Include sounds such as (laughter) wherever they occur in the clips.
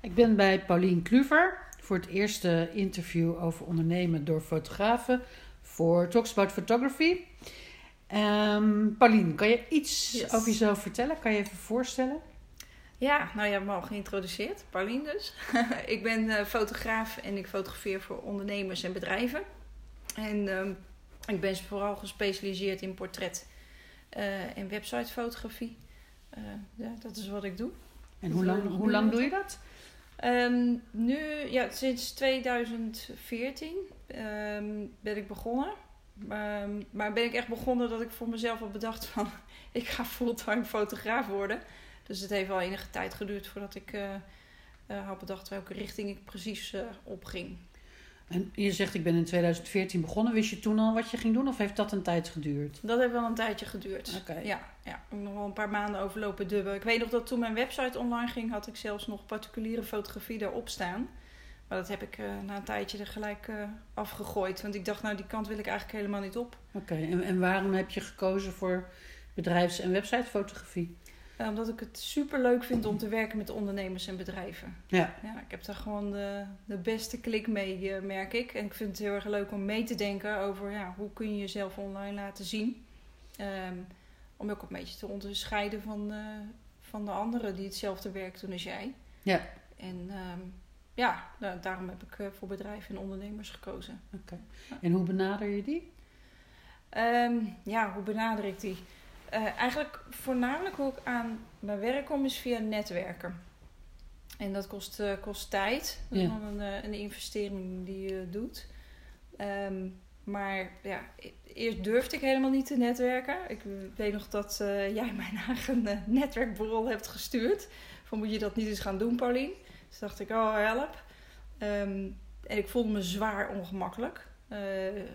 Ik ben bij Paulien Kluver voor het eerste interview over ondernemen door fotografen voor Talks About Photography. Um, Paulien, kan je iets Yes. over jezelf vertellen? Kan je even voorstellen? Ja, nou je hebt me al geïntroduceerd, Paulien dus. (laughs) ik ben eh, fotograaf en ik fotografeer voor ondernemers en bedrijven. En ehm, ik ben vooral gespecialiseerd in portret eh, en websitefotografie. Eh, ja, dat is wat ik doe. En hoe lang, hoe lang doe je dat? Ehm, nu, ja, sinds 2014 ehm, ben ik begonnen. Ehm, maar ben ik echt begonnen dat ik voor mezelf al bedacht van... (laughs) ik ga fulltime fotograaf worden. Dus het heeft wel enige tijd geduurd voordat ik eh, had bedacht welke richting ik precies eh opging. En je zegt ik ben in 2014 begonnen. Wist je toen al wat je ging doen of heeft dat een tijd geduurd? Dat heeft wel een tijdje geduurd. Oké. Ja, ja, ik heb nog wel een paar maanden overlopen dubben. Ik weet nog dat toen mijn website online ging, had ik zelfs nog particuliere fotografie daarop staan. Maar dat heb ik eh, na een tijdje er gelijk eh, afgegooid. Want ik dacht, nou, die kant wil ik eigenlijk helemaal niet op. Oké, en, en waarom heb je gekozen voor bedrijfs- en websitefotografie? Eh, omdat ik het super leuk vind om te werken met ondernemers en bedrijven. Ja, Ja, ik heb daar gewoon de, de beste klik mee, eh, merk ik. En ik vind het heel erg leuk om mee te denken over ja, hoe kun je jezelf online laten zien. Ehm, om ook een beetje te onderscheiden van, eh, van de anderen die hetzelfde werk doen als jij. ja. En ehm, ja, nou, daarom heb ik voor bedrijven en ondernemers gekozen. Oké. En hoe benader je die? Ehm, ja, hoe benader ik die? Eh, eigenlijk voornamelijk hoe ik aan mijn werk kom is via netwerken. En dat kost, eh, kost tijd. Dat is Ja. gewoon een, eh, een investering die je doet. Ehm, maar ja, e- eerst durfde ik helemaal niet te netwerken. Ik weet nog dat jij (laughs) mij naar een netwerkborrel hebt gestuurd. Van moet je dat niet eens gaan doen, Paulien? Dus dacht ik, oh help. Ehm, en ik voelde me zwaar ongemakkelijk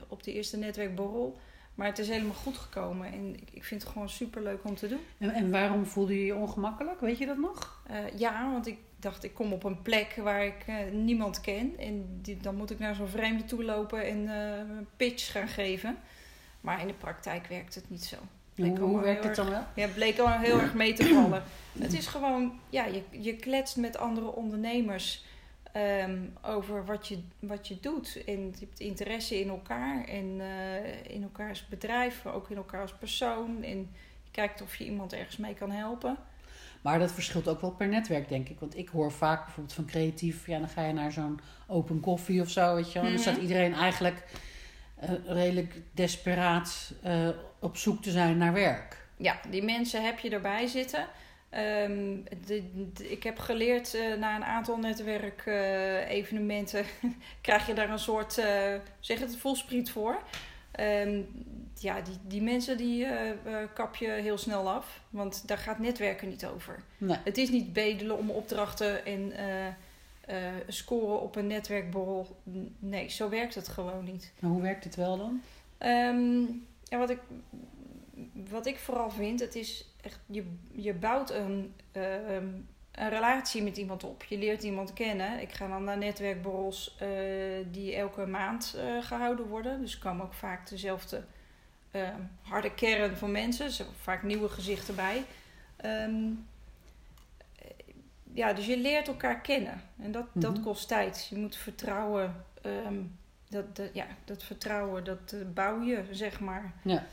op de eerste netwerkborrel. Maar het is helemaal goed gekomen. En ik, vind het gewoon super leuk om te doen. En, en waarom voelde je je ongemakkelijk? Weet je dat nog? Eh, ja, want ik dacht, ik kom op een plek waar ik eh, niemand ken. En die, dan moet ik naar zo'n vreemde toe lopen en eh, een pitch gaan geven. Maar in de praktijk werkt het niet zo. Hoe, werkt het dan wel? Ja, bleek al heel erg mee te vallen. (clears throat) Het is gewoon, ja, je, je kletst met andere ondernemers ehm, over wat je, wat je doet. En je hebt interesse in elkaar en eh, in elkaars bedrijf, maar ook in elkaar als persoon. En je kijkt of je iemand ergens mee kan helpen. Maar dat verschilt ook wel per netwerk, denk ik. Want ik hoor vaak bijvoorbeeld van creatief... ja, dan ga je naar zo'n open koffie of zo, weet je wel. Dan Mhm. staat iedereen eigenlijk eh, redelijk desperaat eh, op zoek te zijn naar werk. Ja, die mensen heb je erbij zitten. Ehm, de, de- ik heb geleerd eh, na een aantal netwerkevenementen (laughs) krijg je daar een soort, eh, zeg het, volspriet voor. Ehm, ja, die, die mensen die eh, eh, kap je heel snel af, want daar gaat netwerken niet over. Nee. Het is niet bedelen om opdrachten en eh, eh, scoren op een netwerkborrel. Nee, zo werkt het gewoon niet. Maar hoe werkt het wel dan? Ehm, ja, wat, ik, wat ik vooral vind, het is echt, je, je bouwt een, ehm, een relatie met iemand op. Je leert iemand kennen. Ik ga dan naar netwerkborrels eh, die elke maand eh, gehouden worden. Dus komen ook vaak dezelfde ehm, harde kern van mensen. Er zijn vaak nieuwe gezichten bij. Ehm, eh, ja, dus je leert elkaar kennen. En dat, dat Mhm. kost tijd. Je moet vertrouwen ehm, dat, dat, ja, dat vertrouwen, dat bouw je, zeg maar. Ja.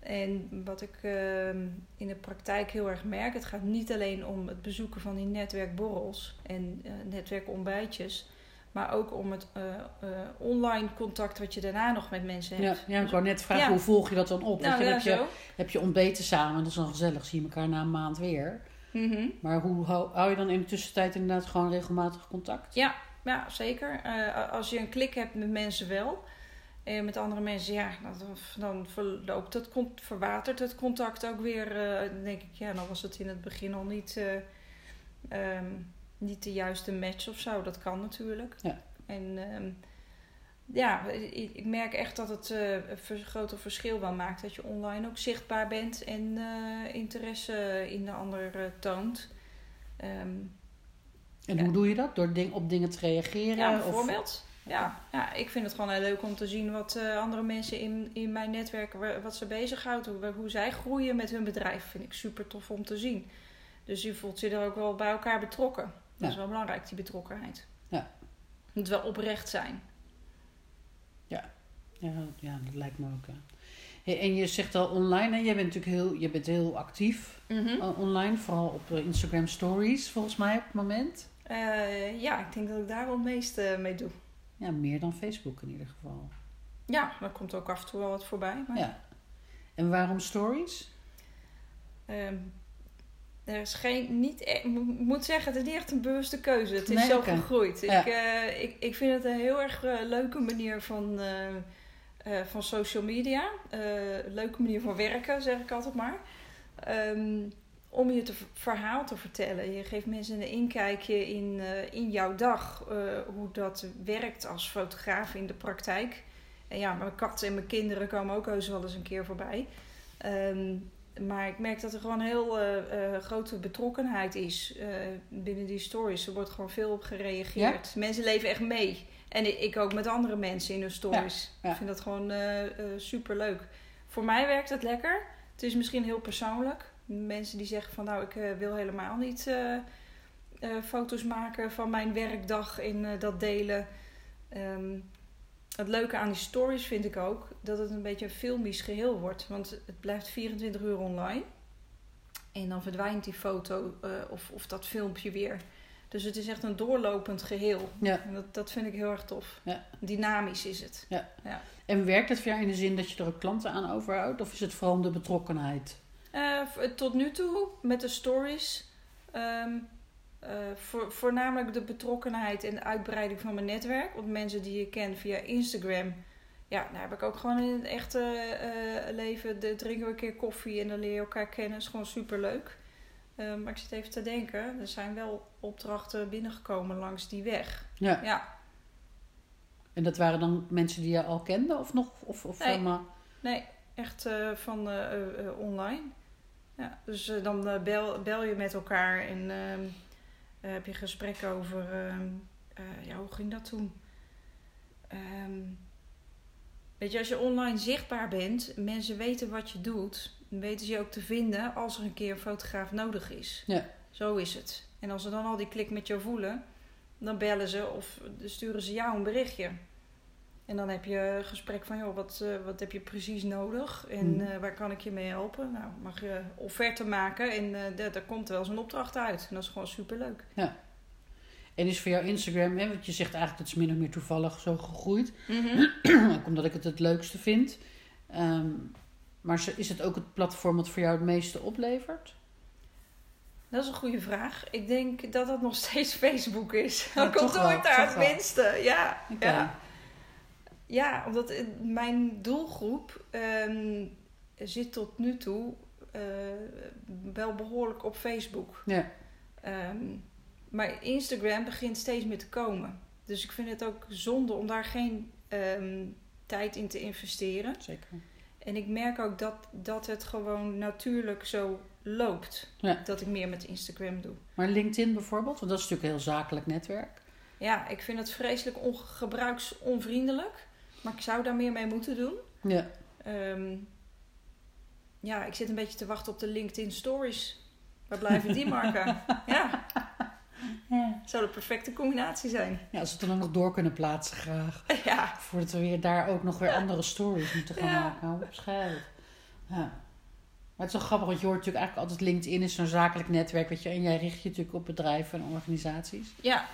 En wat ik ehm, in de praktijk heel erg merk, het gaat niet alleen om het bezoeken van die netwerkborrels en eh, netwerkontbijtjes, maar ook om het eh, eh, online contact wat je daarna nog met mensen hebt. ja, ik wou net vragen, Ja. hoe volg je dat dan op? nou, je, ja, heb, je, heb je ontbeten samen, dat is dan gezellig. Zie je elkaar na een maand weer. Mhm. Maar hoe hou, hou je dan in de tussentijd inderdaad gewoon regelmatig contact? Ja, ja zeker. Als je een klik hebt met mensen wel. En met andere mensen, ja, dan, verloopt het, con- verwatert het contact ook weer. eh, dan denk ik, ja, dan was het in het begin al niet, eh, ehm, niet de juiste match of zo. Dat kan natuurlijk. Ja. En ehm, ja, ik, merk echt dat het eh, een groter verschil wel maakt. Dat je online ook zichtbaar bent en eh, interesse in de ander eh, toont. Ehm, En Ja. hoe doe je dat? Door ding, op dingen te reageren? ja, of- bijvoorbeeld. Ja, ja, ik vind het gewoon heel leuk om te zien wat eh, andere mensen in, in mijn netwerk, wa- wat ze bezighoudt, hoe, hoe zij groeien met hun bedrijf. Vind ik super tof om te zien. Dus je voelt je er ook wel bij elkaar betrokken. Dat is Ja. wel belangrijk, die betrokkenheid. Ja. Het moet wel oprecht zijn. Ja, ja, dat lijkt me ook. Ja. Hey, en je zegt al online, hè? Jij bent natuurlijk heel, je bent heel actief Mhm. eh, online, vooral op eh, Instagram Stories volgens mij op het moment. Ja, ik denk dat ik daar wel het meeste mee doe. Ja, meer dan Facebook in ieder geval. Ja, daar komt ook af en toe wel wat voorbij. Maar, Ja. En waarom Stories? ehm, er is geen, niet, e- ik moet zeggen, het is niet echt een bewuste keuze. Het is Nee, zo gegroeid. Ja. Ik, eh, ik, ik vind het een heel erg eh, leuke manier van, eh, van social media. Leuke manier van werken, zeg ik altijd maar. Ehm, om je te verhaal te vertellen. Je geeft mensen een inkijkje in, eh, in jouw dag. eh, hoe dat werkt als fotograaf in de praktijk. En ja, mijn kat en mijn kinderen komen ook heus wel eens een keer voorbij. Ehm, maar ik merk dat er gewoon heel eh, grote betrokkenheid is binnen die stories. Er wordt gewoon veel op gereageerd. Mensen leven echt mee. En ik, ik ook met andere mensen in hun stories. Ja, ja. Ik vind dat gewoon super leuk. Voor mij werkt het lekker. Het is misschien heel persoonlijk. Mensen die zeggen van nou, ik eh, wil helemaal niet eh, eh, foto's maken van mijn werkdag en eh, dat delen. Ehm, het leuke aan die stories vind ik ook dat het een beetje een filmisch geheel wordt. Want het blijft 24 uur online. En dan verdwijnt die foto of, of dat filmpje weer. Dus het is echt een doorlopend geheel. Ja. En dat, dat vind ik heel erg tof. Ja. Dynamisch is het. En werkt het voor jou in de zin dat je er ook klanten aan overhoudt? Of is het vooral de betrokkenheid? Eh, tot nu toe met de stories. ehm, eh, voor, voornamelijk de betrokkenheid en de uitbreiding van mijn netwerk. Want mensen die je ken via Instagram. Ja, daar heb ik ook gewoon in het echte eh, leven. De, drinken we een keer koffie en dan leer je elkaar kennen. is gewoon super leuk. maar ik zit even te denken. Er zijn wel opdrachten binnengekomen langs die weg. Ja. Ja, En dat waren dan mensen die je al kende of nog? Of, of Nee. helemaal- Nee, echt van online. Ja, dus eh, dan eh, bel, bel je met elkaar en ehm, eh, heb je gesprekken over... ehm, eh, ja, hoe ging dat toen? Ehm, weet je, als je online zichtbaar bent, mensen weten wat je doet... dan weten ze je ook te vinden als er een keer een fotograaf nodig is. Ja. Zo is het. En als ze dan al die klik met jou voelen... dan bellen ze of sturen ze jou een berichtje. En dan heb je een gesprek van, joh, wat, eh, wat heb je precies nodig? En Mhm. eh, waar kan ik je mee helpen? Nou, mag je offerte maken en eh, daar komt wel eens een opdracht uit. En dat is gewoon superleuk. En is voor jou Instagram, hè, want je zegt eigenlijk dat is min of meer toevallig zo gegroeid. (clears throat) ook omdat ik het het leukste vind. Ehm, maar is het ook het platform wat voor jou het meeste oplevert? Dat is een goede vraag. Ik denk dat dat nog (laughs) steeds Facebook is. Ja, Ook al toch doe wel, ik daar het minste. Ja, ja. Ja, omdat eh, mijn doelgroep ehm, zit tot nu toe eh, wel behoorlijk op Facebook. Ja. Ehm, maar Instagram begint steeds meer te komen. Dus ik vind het ook zonde om daar geen ehm, tijd in te investeren. Zeker. En ik merk ook dat, dat het gewoon natuurlijk zo loopt. Ja. Dat ik meer met Instagram doe. Maar LinkedIn bijvoorbeeld, want dat is natuurlijk een heel zakelijk netwerk. Ja, ik vind het vreselijk gebruiksonvriendelijk. Maar ik zou daar meer mee moeten doen. Ja. Ehm, ja, ik zit een beetje te wachten op de LinkedIn Stories. Waar blijven die marken? (laughs) ja, Ja. zou de perfecte combinatie zijn. ja, als we het dan nog door kunnen plaatsen graag. (laughs) ja, Voordat we weer daar ook nog weer andere stories moeten gaan Ja. maken. Schijt. Ja. Maar het is wel grappig, want je hoort natuurlijk eigenlijk altijd LinkedIn is zo'n zakelijk netwerk, weet je. En jij richt je natuurlijk op bedrijven en organisaties. ja.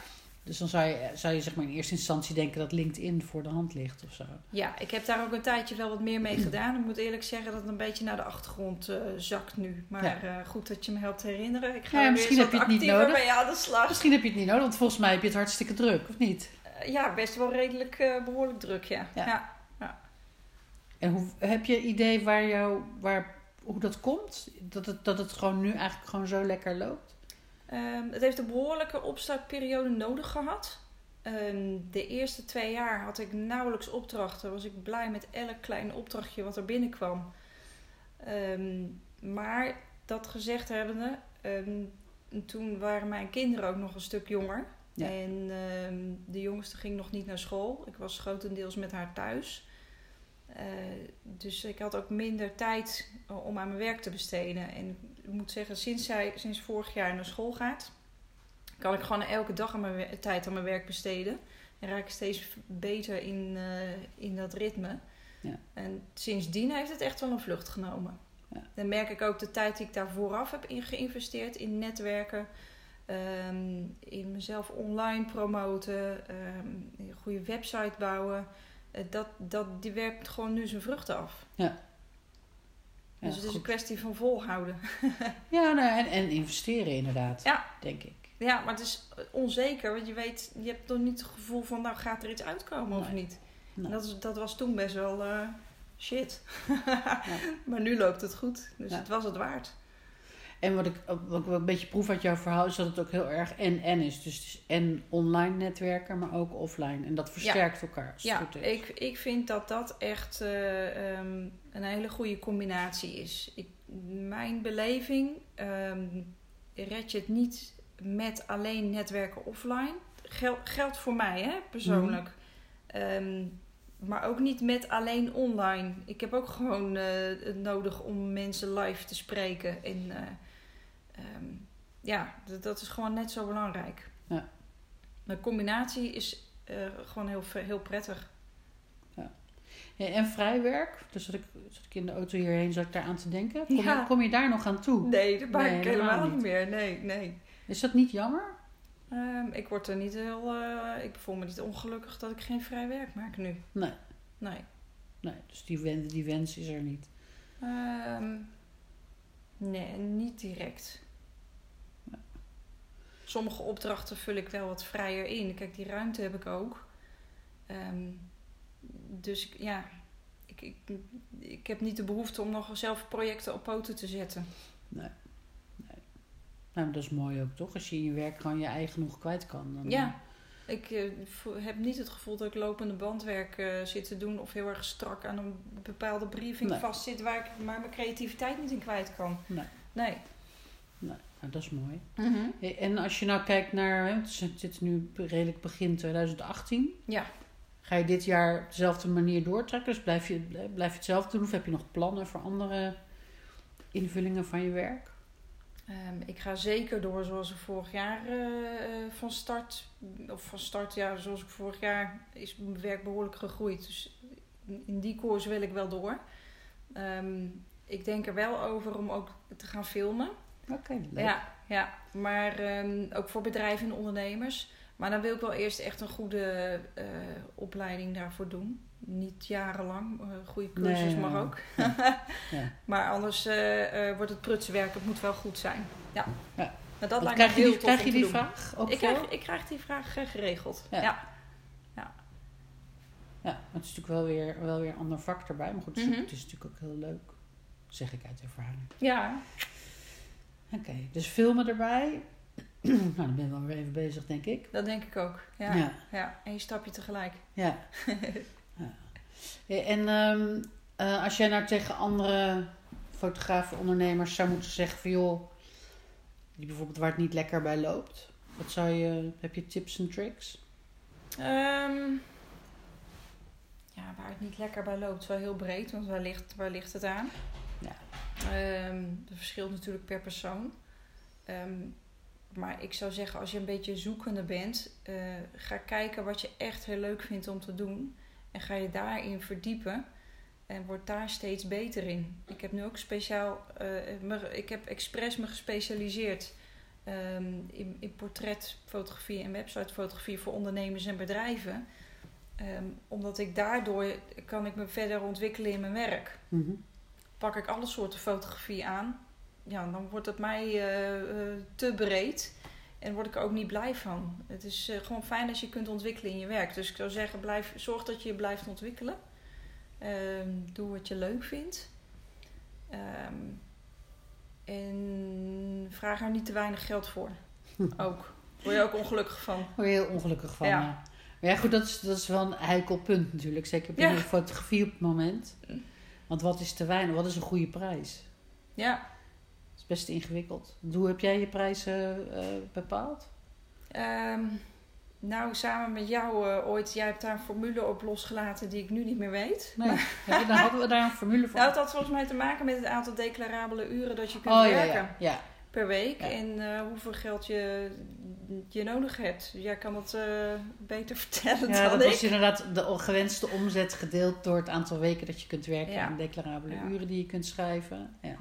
Dus dan zou je, zou je zeg maar in eerste instantie denken dat LinkedIn voor de hand ligt of zo. ja, ik heb daar ook een tijdje wel wat meer mee gedaan. Ik moet eerlijk zeggen dat het een beetje naar de achtergrond eh, zakt nu. Maar Ja. eh, goed dat je me helpt herinneren. Ik ga Ja, weer misschien heb je het niet nodig. mee aan de slag. Misschien heb je het niet nodig, want volgens mij heb je het hartstikke druk, of niet? Eh, ja, best wel redelijk eh, behoorlijk druk, ja. Ja. ja. En hoe, heb je idee waar jou, waar, hoe dat komt? Dat het, dat het gewoon nu eigenlijk gewoon zo lekker loopt? Ehm, het heeft een behoorlijke opstartperiode nodig gehad. Ehm, de eerste twee jaar had ik nauwelijks opdrachten. Was ik blij met elk klein opdrachtje wat er binnenkwam. Ehm, maar dat gezegd hebbende, toen waren mijn kinderen ook nog een stuk jonger. Ja. En de jongste ging nog niet naar school. Ik was grotendeels met haar thuis. Eh, dus ik had ook minder tijd om aan mijn werk te besteden. En ik moet zeggen, sinds zij sinds vorig jaar naar school gaat, kan ik gewoon elke dag aan mijn tijd aan mijn werk besteden. En raak ik steeds beter in, eh, in dat ritme. Ja. En sindsdien heeft het echt wel een vlucht genomen. Ja. Dan merk ik ook de tijd die ik daar vooraf heb in geïnvesteerd. In netwerken, ehm, in mezelf online promoten, ehm, een goede website bouwen. Eh, dat, dat, die werkt gewoon nu zijn vruchten af. Ja, dus het is een kwestie van volhouden. (laughs) Ja, nou, en, en investeren inderdaad. Ja. Denk ik. Ja, maar het is onzeker, want je weet, je hebt nog niet het gevoel van, nou gaat er iets uitkomen of niet. Nee. Dat, is, dat was toen best wel eh, shit. (laughs) Maar nu loopt het goed, dus Ja. het was het waard. En wat ik, wat ik een beetje proef uit jouw verhaal is dat het ook heel erg en-en is. Dus het is en online netwerken, maar ook offline. En dat versterkt elkaar als het Ja, goed is. ik, ik vind dat dat echt eh, ehm, een hele goede combinatie is. Ik, mijn beleving ehm, red je het niet met alleen netwerken offline. Gel, geldt voor mij hè, persoonlijk. Ehm, maar ook niet met alleen online. Ik heb ook gewoon eh, het nodig om mensen live te spreken. En eh, ehm, ja, dat, dat is gewoon net zo belangrijk. Ja. De combinatie is eh, gewoon heel, heel prettig. Ja, en vrijwerk, dus zat ik, zat ik in de auto hierheen, zat ik daar aan te denken. Kom, Ja. je, kom je daar nog aan toe? Nee, dat maak Nee, ik helemaal helemaal niet niet. meer. Nee, nee. Is dat niet jammer? Ehm, ik word er niet heel... eh, ik voel me niet ongelukkig dat ik geen vrij werk maak nu. Nee. Nee. Nee, dus die wens, die wens is er niet. Ehm, nee, niet direct. Sommige opdrachten vul ik wel wat vrijer in. Kijk, die ruimte heb ik ook. Ehm, dus ja, ik, ik, ik heb niet de behoefte om nog zelf projecten op poten te zetten. Nee. nee. Nou, dat is mooi ook, toch? Als je in je werk gewoon je eigen nog kwijt kan. Dan, Ja, ik eh, heb niet het gevoel dat ik lopende bandwerk eh, zit te doen of heel erg strak aan een bepaalde briefing Nee. vastzit waar ik maar mijn creativiteit niet in kwijt kan. Nee. Nee. Nee, nou, dat is mooi. Hey, En als je nou kijkt naar, hè, het zit nu redelijk begin 2018. Ja. Ga je dit jaar op dezelfde manier doortrekken? Dus blijf je, blijf je hetzelfde doen? Of heb je nog plannen voor andere invullingen van je werk? Ehm, ik ga zeker door zoals ik vorig jaar eh, eh, van start, of van start, ja, zoals ik vorig jaar is mijn werk behoorlijk gegroeid. Dus in- die koers wil ik wel door. Ehm, ik denk er wel over om ook te gaan filmen. Oké, leuk. Ja, ja. maar ehm, ook voor bedrijven en ondernemers. Maar dan wil ik wel eerst echt een goede eh, opleiding daarvoor doen. Niet jarenlang, eh goede cursus Nee, mag ook. (laughs) Ja. Maar anders eh, eh, wordt het prutsenwerk, het moet wel goed zijn. Ja. Ja. Maar dat lijkt krijg me je heel die, tof krijg je die doen. vraag ook Ik krijg, ik krijg die vraag geregeld. Ja. Ja. Ja, het is natuurlijk wel weer, wel weer een ander vak erbij. Maar goed, het is, Mhm. het is natuurlijk ook heel leuk. Zeg ik uit ervaring. Ja. Oké, dus filmen erbij. (clears throat) nou, dan ben je wel weer even bezig, denk ik. dat denk ik ook. Ja. Ja. ja. Eén stapje tegelijk. Ja. (laughs) ja. En ehm, eh, als jij nou tegen andere fotografen, ondernemers zou moeten zeggen van joh, die bijvoorbeeld waar het niet lekker bij loopt, wat zou je, heb je tips en tricks? Ehm, ja, waar het niet lekker bij loopt, is wel heel breed, want waar ligt, waar ligt het aan? Ja. Ehm, dat verschilt natuurlijk per persoon. Maar ik zou zeggen, als je een beetje zoekende bent, eh, ga kijken wat je echt heel leuk vindt om te doen. En ga je daarin verdiepen. En word daar steeds beter in. Ik heb nu ook speciaal, eh, me- ik heb expres me gespecialiseerd ehm, in, in portretfotografie en websitefotografie voor ondernemers en bedrijven. Ehm, omdat ik daardoor kan ik me verder ontwikkelen in mijn werk. Mhm. Pak ik alle soorten fotografie aan, ja, dan wordt het mij eh, eh, te breed. En word ik er ook niet blij van. Het is eh, gewoon fijn als je kunt ontwikkelen in je werk. Dus ik zou zeggen, blijf, zorg dat je je blijft ontwikkelen. Ehm, doe wat je leuk vindt. Ehm, en vraag er niet te weinig geld voor. (laughs) Ook. Word je ook ongelukkig van. Word je heel ongelukkig van. Ja. Ja. Maar ja, goed, dat is, dat is wel een heikel punt natuurlijk. Zeker bij Ja. de fotografie op het moment. Want wat is te weinig? Wat is een goede prijs? Ja. Dat is best ingewikkeld. Hoe heb jij je prijzen eh, bepaald? Ehm, nou, samen met jou eh, ooit, jij hebt daar een formule op losgelaten die ik nu niet meer weet. Nee, (laughs) ja, dan hadden we daar een formule voor. Nou, het had volgens mij te maken met het aantal declarabele uren dat je kunt oh werken. ja, ja. per week en eh, hoeveel geld je, je nodig hebt. Jij kan het beter (laughs) vertellen Ja, dan dat ik. was inderdaad de gewenste omzet gedeeld door het aantal weken dat je kunt werken en declarabele uren die je kunt schrijven. Ja.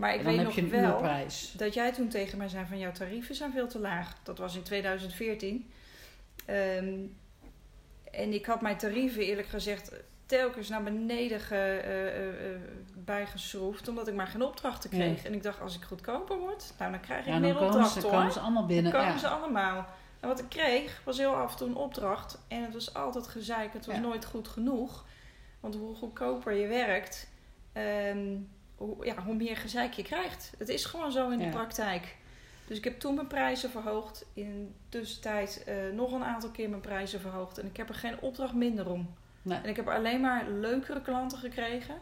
Maar ik dan weet nog wel dat jij toen tegen mij zei van jouw tarieven zijn veel te laag. Dat was in 2014. Ehm, en ik had mijn tarieven eerlijk gezegd telkens naar beneden ge, eh, eh, eh, bijgeschroefd. Omdat ik maar geen opdrachten kreeg. En ik dacht als ik goedkoper word, nou dan krijg ik Ja, dan meer opdrachten hoor. komen ze allemaal binnen. Dan komen ja. ze allemaal. En wat ik kreeg was heel af en toe een opdracht. En het was altijd gezeik. Het was Ja. nooit goed genoeg. Want hoe goedkoper je werkt, ehm, hoe, ja, hoe meer gezeik je krijgt. Het is gewoon zo in de Ja. praktijk. Dus ik heb toen mijn prijzen verhoogd. In de tussentijd eh, nog een aantal keer mijn prijzen verhoogd. En ik heb er geen opdracht minder om. Nee. En ik heb alleen maar leukere klanten gekregen.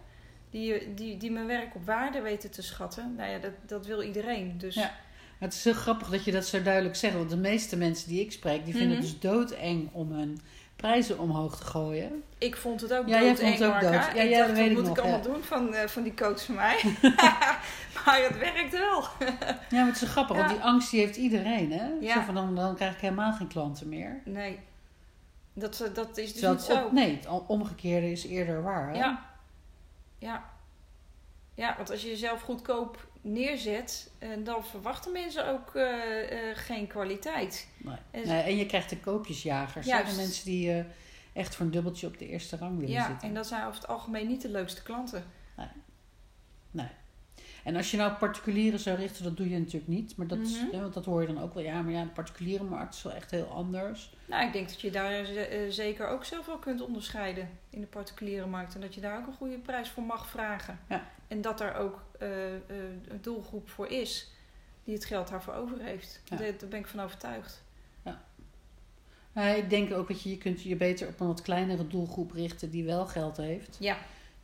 Die, die, die mijn werk op waarde weten te schatten. Nou ja, dat, dat wil iedereen. Dus Ja. Het is heel grappig dat je dat zo duidelijk zegt. Want de meeste mensen die ik spreek, die vinden Mhm. het dus doodeng om hun prijzen omhoog te gooien. Ik vond het ook Ja, jij doodeng, vond het ook dood. Ja, ik ja, dacht, dat wat weet ik moet nog, ik allemaal ja. doen van, eh, van die coach van mij? (laughs) maar het werkt wel. Ja, maar het is zo grappig, want die angst die heeft iedereen. Hè? Ja. Zo van, dan, dan krijg ik helemaal geen klanten meer. Nee, dat, eh, dat is dus niet zo. op- nee, het omgekeerde is eerder waar. Hè? Ja. Ja. Ja, want als je jezelf goedkoop neerzet, eh, dan verwachten mensen ook eh, eh, geen kwaliteit. Nee. En- Nee, en je krijgt de koopjesjagers. hè? Juist. De mensen die echt voor een dubbeltje op de eerste rang willen Ja, zitten. en dat zijn over het algemeen niet de leukste klanten. En als je nou particulieren zou richten, dat doe je natuurlijk niet. Maar dat, Mhm. want dat hoor je dan ook wel. Ja, maar ja, de particuliere markt is wel echt heel anders. Nou, ik denk dat je daar eh, zeker ook zelf wel kunt onderscheiden in de particuliere markt. En dat je daar ook een goede prijs voor mag vragen. Ja. En dat er ook eh, eh, een doelgroep voor is die het geld daarvoor over heeft. Ja. Daar, ben ik van overtuigd. Nou, ik denk ook dat je, je kunt je beter op een wat kleinere doelgroep richten die wel geld heeft. Ja,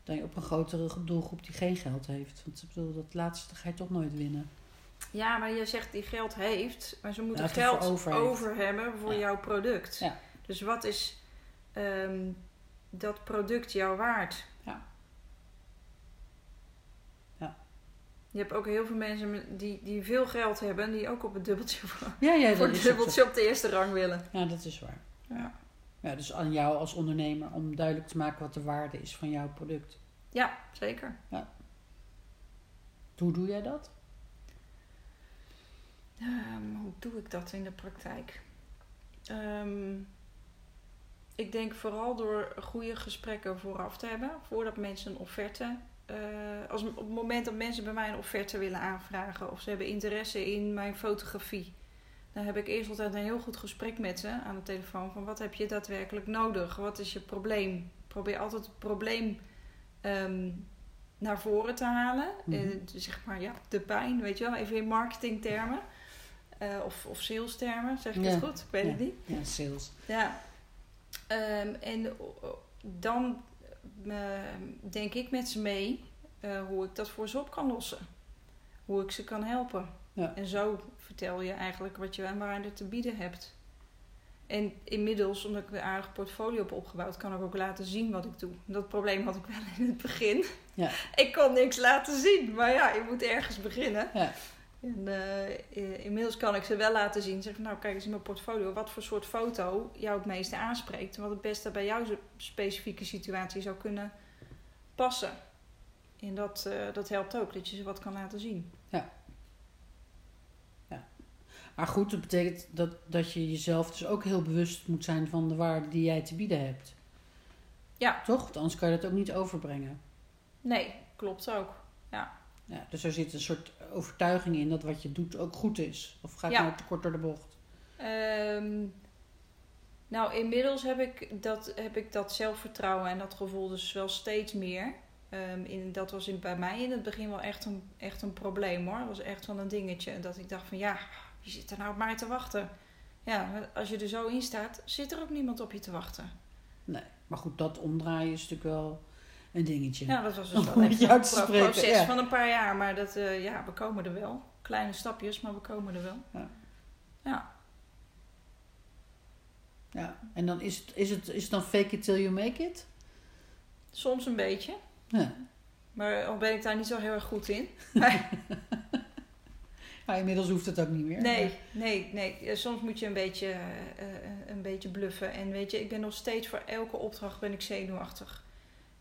Dan op een grotere doelgroep die geen geld heeft. Want ik bedoel, dat laatste ga je toch nooit winnen. ja maar je zegt die geld heeft, maar ze moeten geld over hebben voor Ja. jouw product. Ja. Dus wat is ehm, dat product jou waard? Ja. Ja. Je hebt ook heel veel mensen die, die veel geld hebben, die ook op het dubbeltje voor, (laughs) Ja, ja, voor het dubbeltje op de eerste rang willen. Ja, dat is waar. Ja. Ja, dus aan jou als ondernemer om duidelijk te maken wat de waarde is van jouw product. Ja, zeker. Hoe doe jij dat? Ehm, hoe doe ik dat in de praktijk? Ehm, ik denk vooral door goede gesprekken vooraf te hebben, voordat mensen een offerte. eh, als, op het moment dat mensen bij mij een offerte willen aanvragen of ze hebben interesse in mijn fotografie, dan heb ik eerst altijd een heel goed gesprek met ze aan de telefoon van wat heb je daadwerkelijk nodig? Wat is je probleem? Probeer altijd het probleem ehm, naar voren te halen. Eh, zeg maar ja, de pijn, weet je wel, even in marketingtermen. Eh, of, of sales-termen, zeg ik Ja. het goed? Ik weet het niet. Ja, sales. Ja. Ehm, en dan denk ik met ze mee eh, hoe ik dat voor ze op kan lossen. Hoe ik ze kan helpen. Ja. En zo vertel je eigenlijk wat je aan waarde te bieden hebt. En inmiddels, omdat ik een aardig portfolio heb opgebouwd, kan ik ook laten zien wat ik doe. Dat probleem had ik wel in het begin. Ja. (laughs) Ik kon niks laten zien, maar ja, je moet ergens beginnen. Ja. En eh, inmiddels kan ik ze wel laten zien. Zeg nou, kijk eens in mijn portfolio wat voor soort foto jou het meeste aanspreekt. En wat het beste bij jouw specifieke situatie zou kunnen passen. En dat, eh, dat helpt ook, dat je ze wat kan laten zien. Maar goed, dat betekent dat, dat je jezelf dus ook heel bewust moet zijn van de waarde die jij te bieden hebt. Ja. Toch? Want anders kan je dat ook niet overbrengen. Nee, klopt ook. Ja, dus er zit een soort overtuiging in dat wat je doet ook goed is. Of ga ik Ja. nou te kort door de bocht? Ehm, nou, inmiddels heb ik, dat, heb ik dat zelfvertrouwen en dat gevoel dus wel steeds meer. Ehm, in, dat was in, bij mij in het begin wel echt een, echt een probleem hoor. Dat was echt wel een dingetje. Dat ik dacht van ja, wie zit er nou op mij te wachten? Ja, als je er zo in staat, zit er ook niemand op je te wachten. Nee. Maar goed, dat omdraaien is natuurlijk wel een dingetje. Ja, dat was dus wel jou een proces ja. van een paar jaar. Maar dat, eh, ja, we komen er wel. Kleine stapjes, maar we komen er wel. Ja. Ja. Ja. En dan is het, is, het, is het dan fake it till you make it? Soms een beetje. Ja. Maar al ben ik daar niet zo heel erg goed in. (laughs) Maar inmiddels hoeft het ook niet meer. Nee, nee, nee. Eh, Soms moet je een beetje, eh, eh, een beetje bluffen. En weet je, ik ben nog steeds voor elke opdracht ben ik zenuwachtig.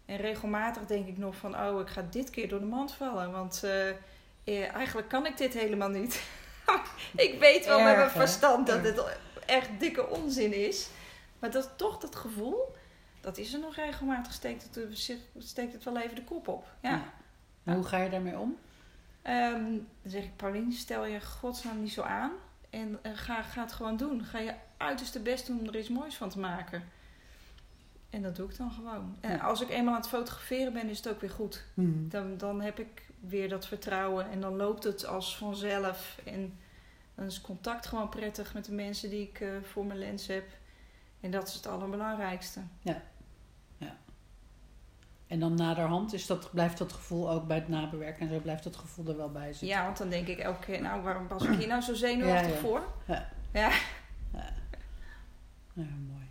En regelmatig denk ik nog van, oh, ik ga dit keer door de mand vallen. Want eh, eh, eigenlijk kan ik dit helemaal niet. (laughs) ik weet wel met mijn hè? verstand dat het echt dikke onzin is. Maar dat toch dat gevoel, dat is er nog regelmatig. Steekt het, steekt het wel even de kop op. Ja. Hoe ga je daarmee om? Ehm, dan zeg ik, Pauline, stel je godsnaam niet zo aan. En eh, ga, ga het gewoon doen. Ga je uiterste best doen om er iets moois van te maken. En dat doe ik dan gewoon. En Ja. als ik eenmaal aan het fotograferen ben, is het ook weer goed. Hmm. Dan, dan heb ik weer dat vertrouwen. En dan loopt het als vanzelf. En dan is contact gewoon prettig met de mensen die ik eh, voor mijn lens heb. En dat is het allerbelangrijkste. En dan naderhand is dat, blijft dat gevoel ook bij het nabewerken en zo blijft dat gevoel er wel bij zitten. Ja, want dan denk ik elke keer, nou, waarom was ik hier nou zo zenuwachtig Ja, ja. voor? Ja. Ja. Ja, mooi.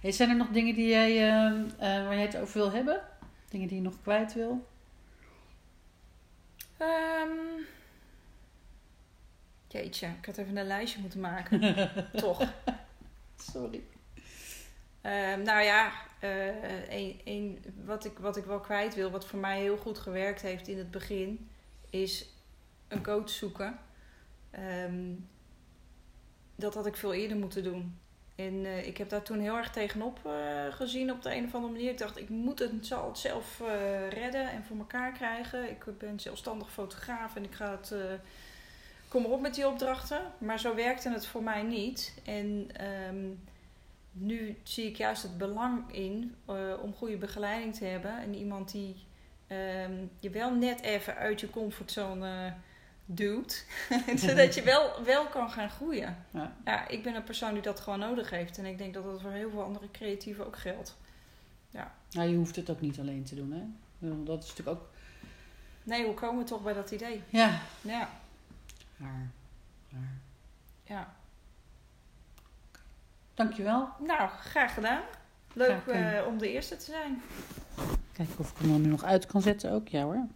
Hey, zijn er nog dingen die jij, eh, eh, waar jij het over wil hebben? Dingen die je nog kwijt wil? Ehm jeetje, ik had even een lijstje moeten maken. (laughs) Toch. Sorry. Ehm, nou ja, eh, een, wat, ik, wat ik wel kwijt wil, wat voor mij heel goed gewerkt heeft in het begin, is een coach zoeken. Ehm, dat had ik veel eerder moeten doen. En eh, ik heb daar toen heel erg tegenop eh, gezien op de een of andere manier. Ik dacht, ik moet het, zal het zelf redden en voor elkaar krijgen. Ik ben zelfstandig fotograaf en ik ga het... kom erop met die opdrachten. Maar zo werkte het voor mij niet. En ehm, nu zie ik juist het belang in eh, om goede begeleiding te hebben. En iemand die ehm, je wel net even uit je comfortzone duwt. (laughs) Zodat je wel, wel kan gaan groeien. Ja. Ja, ik ben een persoon die dat gewoon nodig heeft. En ik denk dat dat voor heel veel andere creatieven ook geldt. Nou, je hoeft het ook niet alleen te doen, hè? Dat is natuurlijk ook... Nee, hoe komen we toch bij dat idee? Ja. Ja, ja. Dankjewel. Nou, graag gedaan. Leuk Graag gedaan. eh, om de eerste te zijn. Kijken of ik hem dan nu nog uit kan zetten ook. Ja hoor.